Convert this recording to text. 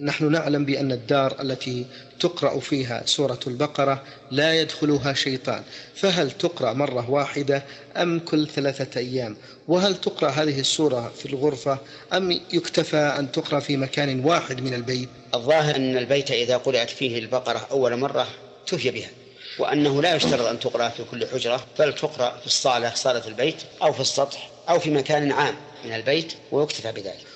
نحن نعلم بأن الدار التي تقرأ فيها سورة البقرة لا يدخلها شيطان. فهل تقرأ مرة واحدة أم كل ثلاثة أيام؟ وهل تقرأ هذه السورة في الغرفة أم يكتفى أن تقرأ في مكان واحد من البيت؟ الظاهر أن البيت إذا قرأت فيه البقرة أول مرة تهي بها وأنه لا يشترط أن تقرأ في كل حجرة بل تقرأ في الصالة صالة البيت أو في السطح أو في مكان عام من البيت ويكتفى بذلك.